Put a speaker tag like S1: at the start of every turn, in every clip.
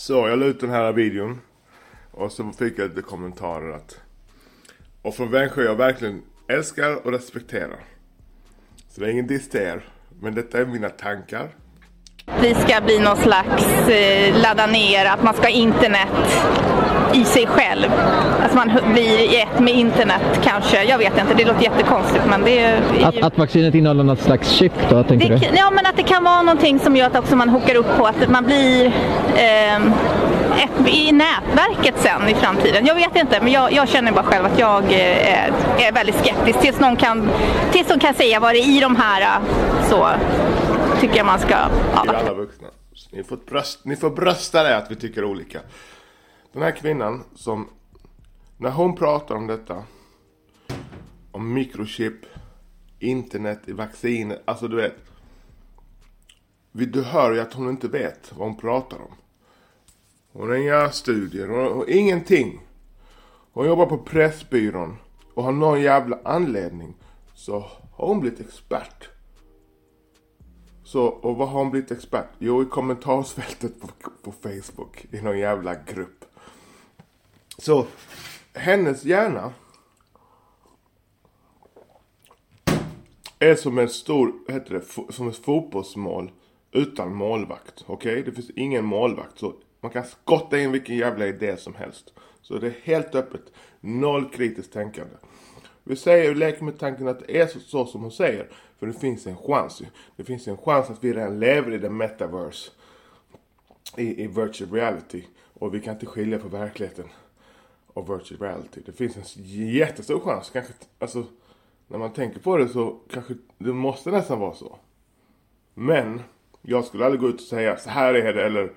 S1: Så jag la ut den här videon. Och så fick jag lite kommentarer att... Och från människor jag verkligen älskar och respekterar. Så det är ingen diss till er. Men detta är mina tankar.
S2: Vi ska bli någon slags eh, ladda ner, att man ska ha internet i sig själv. Att man blir ett med internet kanske. Jag vet inte, det låter jättekonstigt men det är ju...
S3: Att, att vaccinet innehåller något slags chip då, tänker
S2: det,
S3: du?
S2: Ja, men att det kan vara någonting som gör att också man hookar upp på att man blir eh, ett, i nätverket sen i framtiden. Jag vet inte, men jag, jag känner bara själv att jag eh, är, är väldigt skeptisk tills någon kan, tills de kan säga vad det är i de här eh, så tycker jag man ska
S1: vuxna. Ni får, bröst, ni får brösta det att vi tycker olika. Den här kvinnan som, när hon pratar om detta, om mikrochip, internet i vacciner, alltså du vet. Du hör ju att hon inte vet vad hon pratar om. Hon har inga studier, hon har ingenting. Hon jobbar på Pressbyrån och har någon jävla anledning så har hon blivit expert. Så, och vad har hon blivit expert? Jo, i kommentarsfältet på, på Facebook. I någon jävla grupp. Så, hennes hjärna är som en stor, heter det, som ett fotbollsmål utan målvakt. Okej? Det finns ingen målvakt. Så man kan skotta in vilken jävla idé som helst. Så det är helt öppet. Noll kritiskt tänkande. Vi säger, leker med tanken att det är så, så som hon säger. För det finns en chans ju. Det finns en chans att vi redan lever i den metaverse. I, i virtual reality. Och vi kan inte skilja på verkligheten och virtual reality. Det finns en jättestor chans. Kanske, alltså, när man tänker på det så kanske det måste nästan vara så. Men jag skulle aldrig gå ut och säga så här är det eller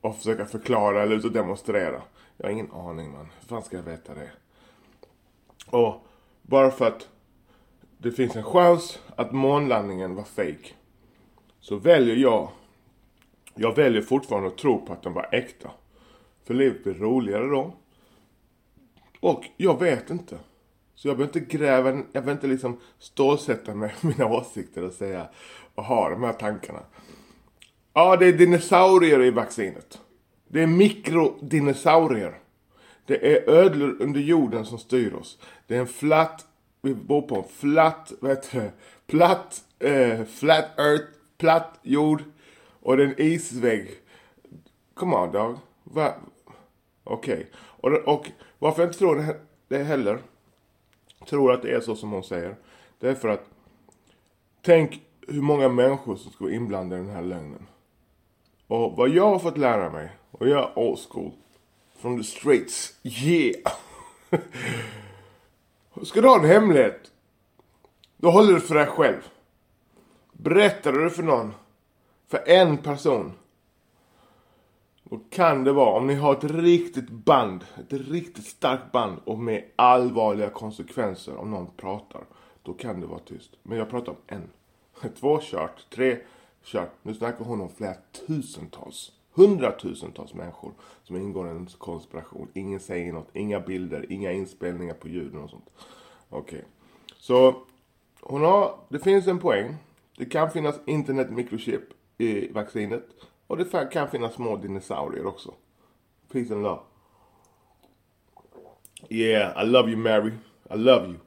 S1: och försöka förklara eller ut och demonstrera. Jag har ingen aning man. Hur fan ska jag veta det? Och bara för att det finns en chans att månlandningen var fake. Så väljer jag. Jag väljer fortfarande att tro på att den var äkta. För livet blir roligare då. Och jag vet inte. Så jag behöver inte gräva, jag behöver inte liksom stålsätta med mina åsikter och säga och ha de här tankarna. Ja, det är dinosaurier i vaccinet. Det är mikrodinosaurier. Det är ödlor under jorden som styr oss. Det är en flat, vi bor på en flat, vad heter det? Platt, eh, flat earth, platt jord. Och det är en isvägg. Come on dog. Va? Okej. Och, och varför jag inte tror det, det heller. Tror att det är så som hon säger. Det är för att. Tänk hur många människor som ska vara inblandade i den här lögnen. Och vad jag har fått lära mig. Och jag är old school. From the streets. Yeah! Ska du ha en hemlighet? Då håller du för dig själv. Berättar du det för någon. För en person. Då kan det vara, om ni har ett riktigt band, ett riktigt starkt band och med allvarliga konsekvenser om någon pratar. Då kan det vara tyst. Men jag pratar om en. Två kört, tre kört. Nu snackar hon om flera tusentals, hundratusentals människor som ingår i en konspiration. Ingen säger något, inga bilder, inga inspelningar på ljuden och sånt. Okej. Så hon har, det finns en poäng. Det kan finnas internet mikrochip i vaccinet. Och det kan finnas små dinosaurier också. Peace and love. Yeah, I love you Mary. I love you.